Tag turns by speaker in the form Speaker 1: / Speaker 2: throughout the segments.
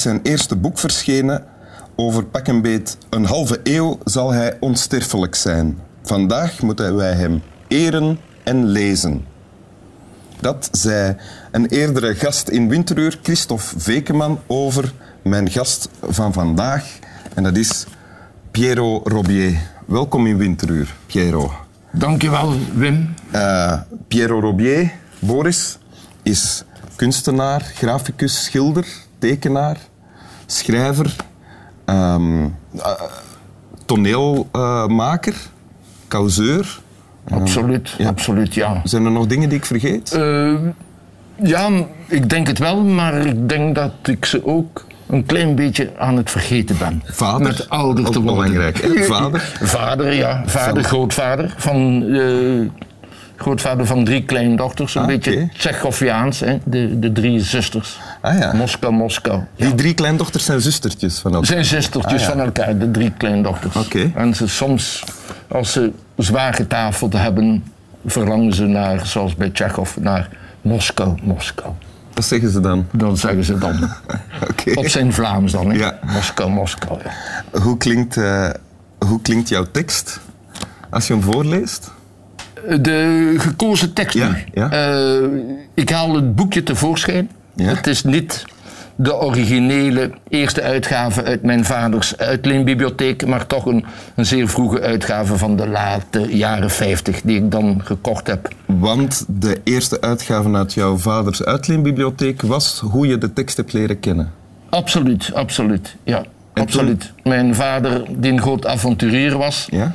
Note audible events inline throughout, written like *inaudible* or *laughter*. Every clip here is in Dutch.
Speaker 1: is zijn eerste boek verschenen. Over pak een beet een halve eeuw zal hij onsterfelijk zijn. Vandaag moeten wij hem eren en lezen. Dat zei een eerdere gast in Winteruur, Christophe Vekeman, over mijn gast van vandaag. En dat is Piero Robier. Welkom in Winteruur, Piero.
Speaker 2: Dankjewel, Wim.
Speaker 1: Uh, Piero Robier, Boris, is kunstenaar, graficus, schilder, tekenaar, schrijver, um, uh, toneelmaker, causeur.
Speaker 2: Absoluut, ja. absoluut, ja.
Speaker 1: Zijn er nog dingen die ik vergeet?
Speaker 2: Uh, ja, ik denk het wel, maar ik denk dat ik ze ook een klein beetje aan het vergeten ben.
Speaker 1: Vader?
Speaker 2: Met ouder te
Speaker 1: worden. belangrijk, hè? *laughs* Vader?
Speaker 2: Vader, ja. Vader, grootvader. Van, uh, grootvader van drie kleindochters. Een ah, beetje okay. Tsjechoviaans, hè? De, de drie zusters.
Speaker 1: Ah, ja.
Speaker 2: Moskou, Moskou.
Speaker 1: Ja. Die drie kleindochters zijn zustertjes van elkaar?
Speaker 2: Zijn zustertjes ah, ja. van elkaar, de drie kleindochters.
Speaker 1: Okay.
Speaker 2: En ze soms, als ze zwaar getafeld hebben, verlangen ze naar, zoals bij Tsjechov, naar Moskou, Moskou.
Speaker 1: Wat zeggen ze dan?
Speaker 2: Dan zeggen ze dan. *laughs*
Speaker 1: okay.
Speaker 2: Op zijn Vlaams dan, hè?
Speaker 1: Ja.
Speaker 2: Moskou, Moskou. Ja.
Speaker 1: Hoe, klinkt, uh, hoe klinkt jouw tekst als je hem voorleest?
Speaker 2: De gekozen tekst
Speaker 1: ja, ja.
Speaker 2: Uh, ik haal het boekje tevoorschijn.
Speaker 1: Ja.
Speaker 2: Het is niet de originele eerste uitgave uit mijn vaders uitleenbibliotheek, maar toch een, een zeer vroege uitgave van de late jaren 50 die ik dan gekocht heb.
Speaker 1: Want de eerste uitgave uit jouw vaders uitleenbibliotheek was hoe je de tekst hebt leren kennen?
Speaker 2: Absoluut, absoluut, ja. absoluut. Mijn vader, die een groot avonturier was,
Speaker 1: ja?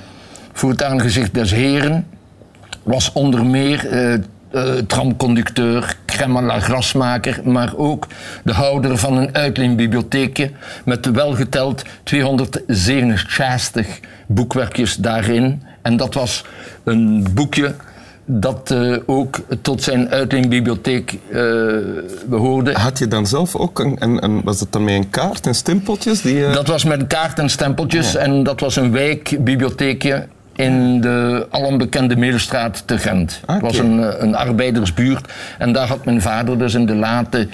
Speaker 2: voor het aangezicht des heren, was onder meer uh, uh, tramconducteur, crème grasmaker, maar ook de houder van een uitleenbibliotheekje met welgeteld 267 boekwerkjes daarin. En dat was een boekje dat uh, ook tot zijn uitleenbibliotheek uh, behoorde.
Speaker 1: Had je dan zelf ook een, een, een, was dat dan met een kaart en stempeltjes? Die, uh...
Speaker 2: Dat was met kaart en stempeltjes ja. en dat was een wijkbibliotheekje in de alombekende Middelstraat te Gent.
Speaker 1: Okay.
Speaker 2: Het was een, eh, een arbeidersbuurt. En daar had mijn vader dus in de late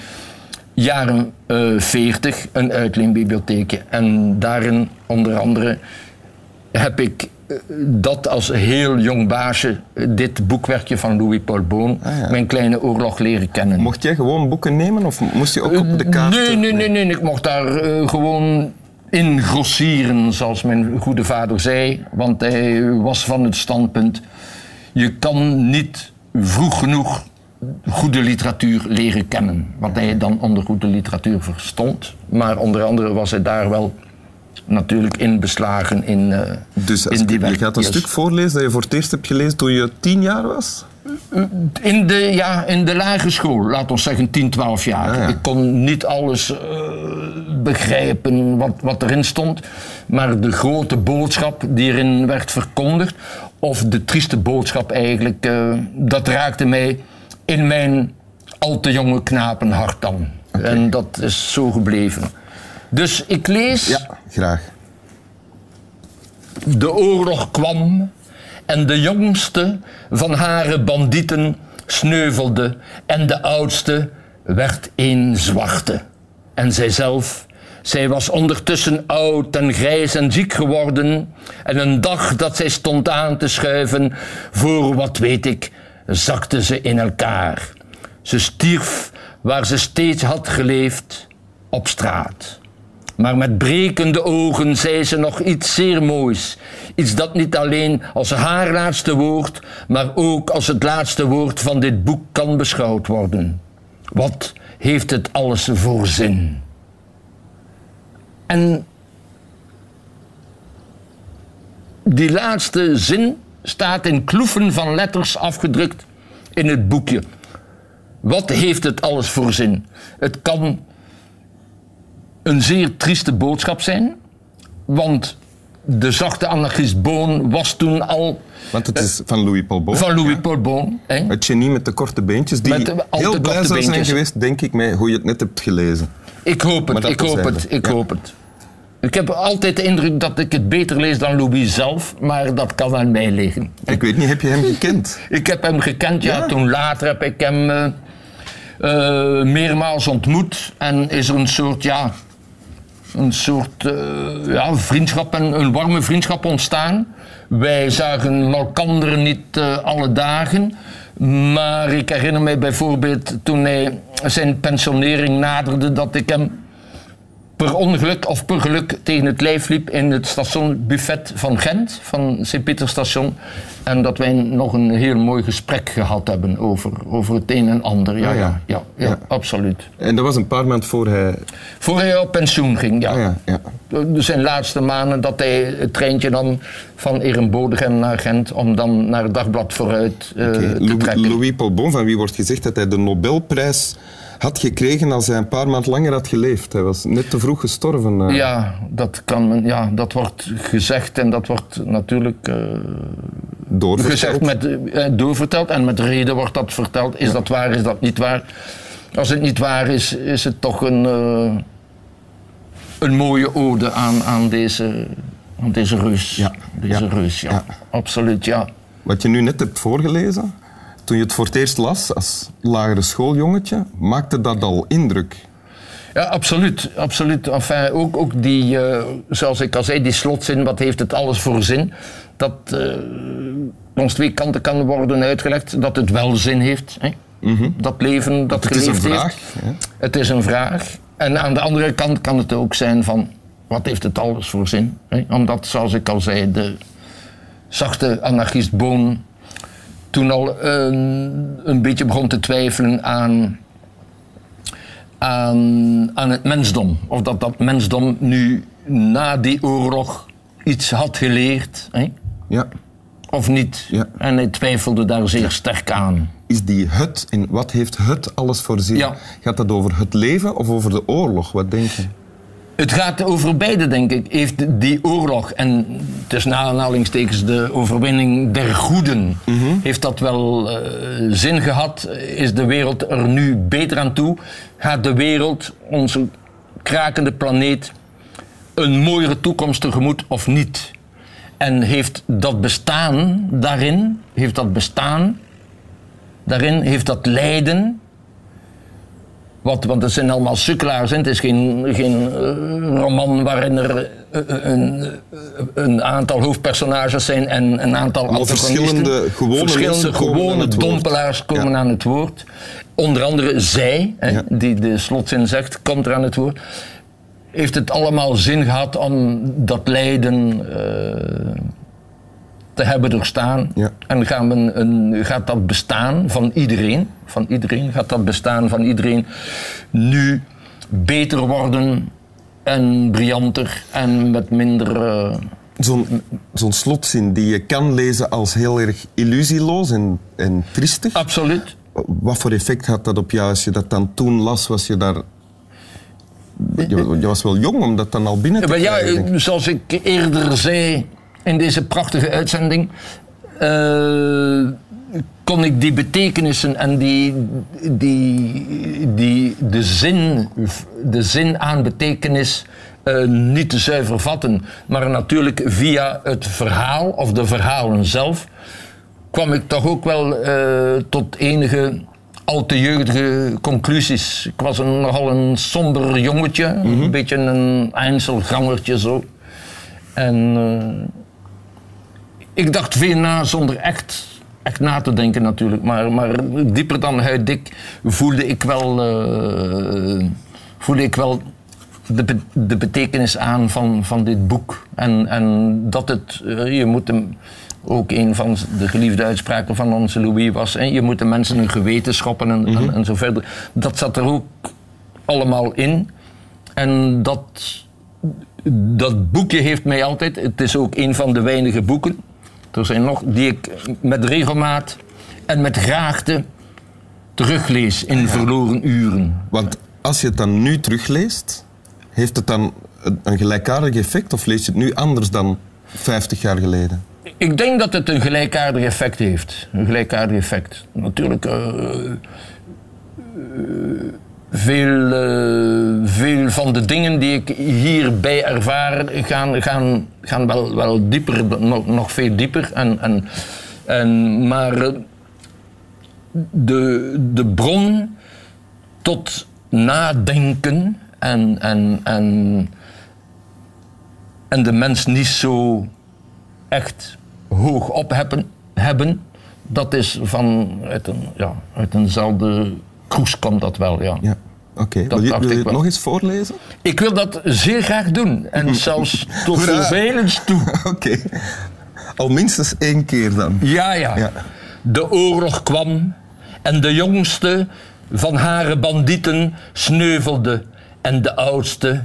Speaker 2: jaren uh, 40 een uitleenbibliotheekje. En daarin onder andere heb ik uh, dat als heel jong baasje, dit boekwerkje van Louis Paul Boon,
Speaker 1: ah, ja.
Speaker 2: mijn kleine oorlog leren kennen.
Speaker 1: Mocht jij gewoon boeken nemen of moest je ook op de kaart?
Speaker 2: Nee, nee, nee, nee, ik mocht daar uh, gewoon in grossieren, zoals mijn goede vader zei. Want hij was van het standpunt: je kan niet vroeg genoeg goede literatuur leren kennen. Wat hij dan onder goede literatuur verstond. Maar onder andere was hij daar wel natuurlijk in beslagen in, uh,
Speaker 1: dus
Speaker 2: in die
Speaker 1: je gaat een stuk voorlezen dat je voor het eerst hebt gelezen toen je tien jaar was?
Speaker 2: In de, ja, in de lagere school, laat ons zeggen 10, 12 jaar.
Speaker 1: Ah, ja.
Speaker 2: Ik kon niet alles uh, begrijpen wat, wat erin stond. Maar de grote boodschap die erin werd verkondigd, of de trieste boodschap eigenlijk, uh, dat raakte mij in mijn al te jonge knapenhart dan.
Speaker 1: Okay.
Speaker 2: En dat is zo gebleven. Dus ik lees.
Speaker 1: Ja, graag.
Speaker 2: De oorlog kwam en de jongste van hare bandieten sneuvelde en de oudste werd een zwarte. En zijzelf, zij was ondertussen oud en grijs en ziek geworden en een dag dat zij stond aan te schuiven, voor wat weet ik, zakte ze in elkaar. Ze stierf waar ze steeds had geleefd, op straat. Maar met brekende ogen zei ze nog iets zeer moois. Iets dat niet alleen als haar laatste woord, maar ook als het laatste woord van dit boek kan beschouwd worden. Wat heeft het alles voor zin? En die laatste zin staat in kloeven van letters afgedrukt in het boekje. Wat heeft het alles voor zin? Het kan een zeer trieste boodschap zijn. Want de zachte anarchist Boon was toen al...
Speaker 1: Want het is van Louis Paul Boon.
Speaker 2: Van Louis
Speaker 1: ja.
Speaker 2: Paul Boon. Hè?
Speaker 1: Het genie met de korte beentjes, die
Speaker 2: de-
Speaker 1: heel blij
Speaker 2: korte
Speaker 1: zou zijn geweest, denk ik, met hoe je het net hebt gelezen.
Speaker 2: Ik hoop het, ik hoop het, ik
Speaker 1: Ja.
Speaker 2: hoop het. Ik heb altijd de indruk dat ik het beter lees dan Louis zelf, maar dat kan aan mij liggen.
Speaker 1: Ik weet niet, heb je hem gekend?
Speaker 2: Ik heb hem gekend, ja.
Speaker 1: Ja?
Speaker 2: Toen later heb ik hem eh, meermaals ontmoet en is er een soort, ja, een soort eh, ja, vriendschap en een warme vriendschap ontstaan. Wij zagen elkander niet alle dagen. Maar ik herinner mij bijvoorbeeld toen hij zijn pensionering naderde, dat ik hem per ongeluk of per geluk tegen het lijf liep in het stationbuffet van Gent, van Sint-Pieterstation. En dat wij nog een heel mooi gesprek gehad hebben over, over het een en ander. Ja,
Speaker 1: Ah, ja.
Speaker 2: ja, ja, absoluut.
Speaker 1: En dat was een paar maanden voor hij...
Speaker 2: Voor hij op pensioen ging, ja.
Speaker 1: Ah, ja, ja.
Speaker 2: Dus zijn laatste maanden dat hij het treintje nam van Ehrenbodegem naar Gent om dan naar het dagblad vooruit eh, te trekken.
Speaker 1: Louis Paulbon, van wie wordt gezegd dat hij de Nobelprijs had gekregen als hij een paar maanden langer had geleefd. Hij was net te vroeg gestorven. eh.
Speaker 2: Ja, dat kan men, ja, dat wordt gezegd en dat wordt natuurlijk eh,
Speaker 1: doorverteld.
Speaker 2: met, eh, doorverteld en met reden wordt dat verteld. Is dat waar, is dat niet waar? Als het niet waar is, is het toch een, een mooie ode aan, aan, deze, aan deze reus.
Speaker 1: Ja,
Speaker 2: Deze
Speaker 1: ja,
Speaker 2: reus, ja.
Speaker 1: ja.
Speaker 2: Absoluut, ja.
Speaker 1: Wat je nu net hebt voorgelezen, toen je het voor het eerst las als lagere schooljongetje, maakte dat al indruk.
Speaker 2: Ja, absoluut. absoluut. Enfin, ook, ook die, eh, zoals ik al zei, die slotzin, wat heeft het alles voor zin? Dat eh ons twee kanten kan worden uitgelegd, dat het wel zin heeft. Hè? Dat leven, dat
Speaker 1: Het is een vraag.
Speaker 2: heeft.
Speaker 1: hè.
Speaker 2: Het is een vraag. En aan de andere kant kan het ook zijn van, wat heeft het alles voor zin? Hè? Omdat, zoals ik al zei, de zachte anarchist Boon toen al eh, een beetje begon te twijfelen aan, aan, aan het mensdom. Of dat dat mensdom nu na die oorlog iets had geleerd, hè?
Speaker 1: Ja.
Speaker 2: of niet.
Speaker 1: Ja.
Speaker 2: En hij twijfelde daar zeer sterk aan.
Speaker 1: Is die het, in wat heeft het alles voor zin?
Speaker 2: Ja.
Speaker 1: Gaat dat over het leven of over de oorlog? Wat denk je?
Speaker 2: Het gaat over beide, denk ik. Heeft die oorlog en tussen aanhalingstekens de overwinning der goeden, heeft dat wel eh, zin gehad? Is de wereld er nu beter aan toe? Gaat de wereld, onze krakende planeet, een mooiere toekomst tegemoet of niet? En heeft dat bestaan daarin, heeft dat bestaan daarin, heeft dat lijden, wat, want het zijn allemaal sukkelaars. Het is geen, geen eh, roman waarin er eh, een, eh, een aantal hoofdpersonages zijn en een aantal antagonisten.
Speaker 1: verschillende gewone
Speaker 2: Verschillende gewone dompelaars komen
Speaker 1: Ja.
Speaker 2: aan het woord. Onder andere zij, hè,
Speaker 1: Ja.
Speaker 2: die de slotzin zegt, komt er aan het woord. Heeft het allemaal zin gehad om dat lijden te hebben doorstaan?
Speaker 1: Ja.
Speaker 2: En gaan we een, gaat dat bestaan van iedereen, van iedereen, gaat dat bestaan van iedereen nu beter worden en brillanter en met minder... eh,
Speaker 1: Zo'n zo'n slotzin die je kan lezen als heel erg illusieloos en, en triestig.
Speaker 2: absoluut.
Speaker 1: Wat voor effect had dat op jou als je dat dan toen las? Was je daar... Je, je was wel jong om dat dan al binnen te
Speaker 2: ja,
Speaker 1: krijgen.
Speaker 2: eh, zoals ik eerder zei in deze prachtige uitzending, eh, kon ik die betekenissen en die, die, die, de, zin, de zin aan betekenis eh, niet te zuiver vatten. Maar natuurlijk via het verhaal of de verhalen zelf kwam ik toch ook wel eh, tot enige al te jeugdige conclusies. Ik was een, nogal een somber jongetje, een beetje een Einzelgangertje zo. En ik dacht veel na zonder echt, echt na te denken natuurlijk. Maar, maar dieper dan huiddik voelde ik wel, eh, voelde ik wel de, be- de betekenis aan van, van dit boek. En, en dat het, eh, je moet hem, ook een van de geliefde uitspraken van onze Louis was, hè, je moet de mensen een geweten schoppen en, en, en zo verder. Dat zat er ook allemaal in. En dat, dat boekje heeft mij altijd, het is ook een van de weinige boeken, er zijn nog, die ik met regelmaat en met graagte teruglees in verloren uren.
Speaker 1: Want als je het dan nu terugleest, heeft het dan een, een gelijkaardig effect of lees je het nu anders dan 50 jaar geleden?
Speaker 2: Ik denk dat het een gelijkaardig effect heeft. Een gelijkaardig effect. Natuurlijk, eh, eh, veel, eh, veel van de dingen die ik hierbij ervaar gaan, gaan, gaan wel, wel dieper, nog, nog veel dieper. En, en, en, maar eh, de, de bron tot nadenken en, en, en, en de mens niet zo echt hoog op hebben, hebben dat is van uit, een, ja, uit eenzelfde kroes komt dat wel, ja.
Speaker 1: Ja. Oké,
Speaker 2: Dat
Speaker 1: wil je, wil je het nog eens voorlezen?
Speaker 2: Ik wil dat zeer graag doen en *laughs* zelfs tot
Speaker 1: Hoera.
Speaker 2: vervelens toe. *laughs*
Speaker 1: Oké. Al minstens één keer dan.
Speaker 2: Ja, ja,
Speaker 1: Ja.
Speaker 2: De oorlog kwam en de jongste van hare bandieten sneuvelde en de oudste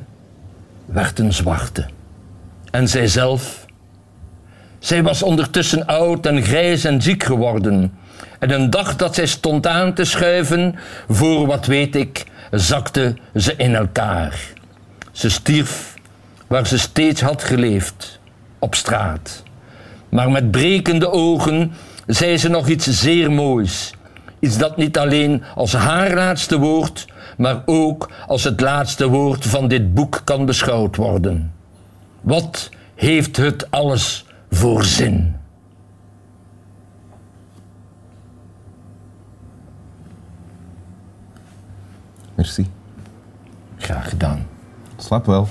Speaker 2: werd een zwarte. En zijzelf, zij was ondertussen oud en grijs en ziek geworden. En een dag dat zij stond aan te schuiven, voor wat weet ik, zakte ze in elkaar. Ze stierf waar ze steeds had geleefd, op straat. Maar met brekende ogen zei ze nog iets zeer moois. Iets dat niet alleen als haar laatste woord, maar ook als het laatste woord van dit boek kan beschouwd worden. Wat heeft het alles voor zin?
Speaker 1: Merci.
Speaker 2: Graag gedaan.
Speaker 1: Slap wel.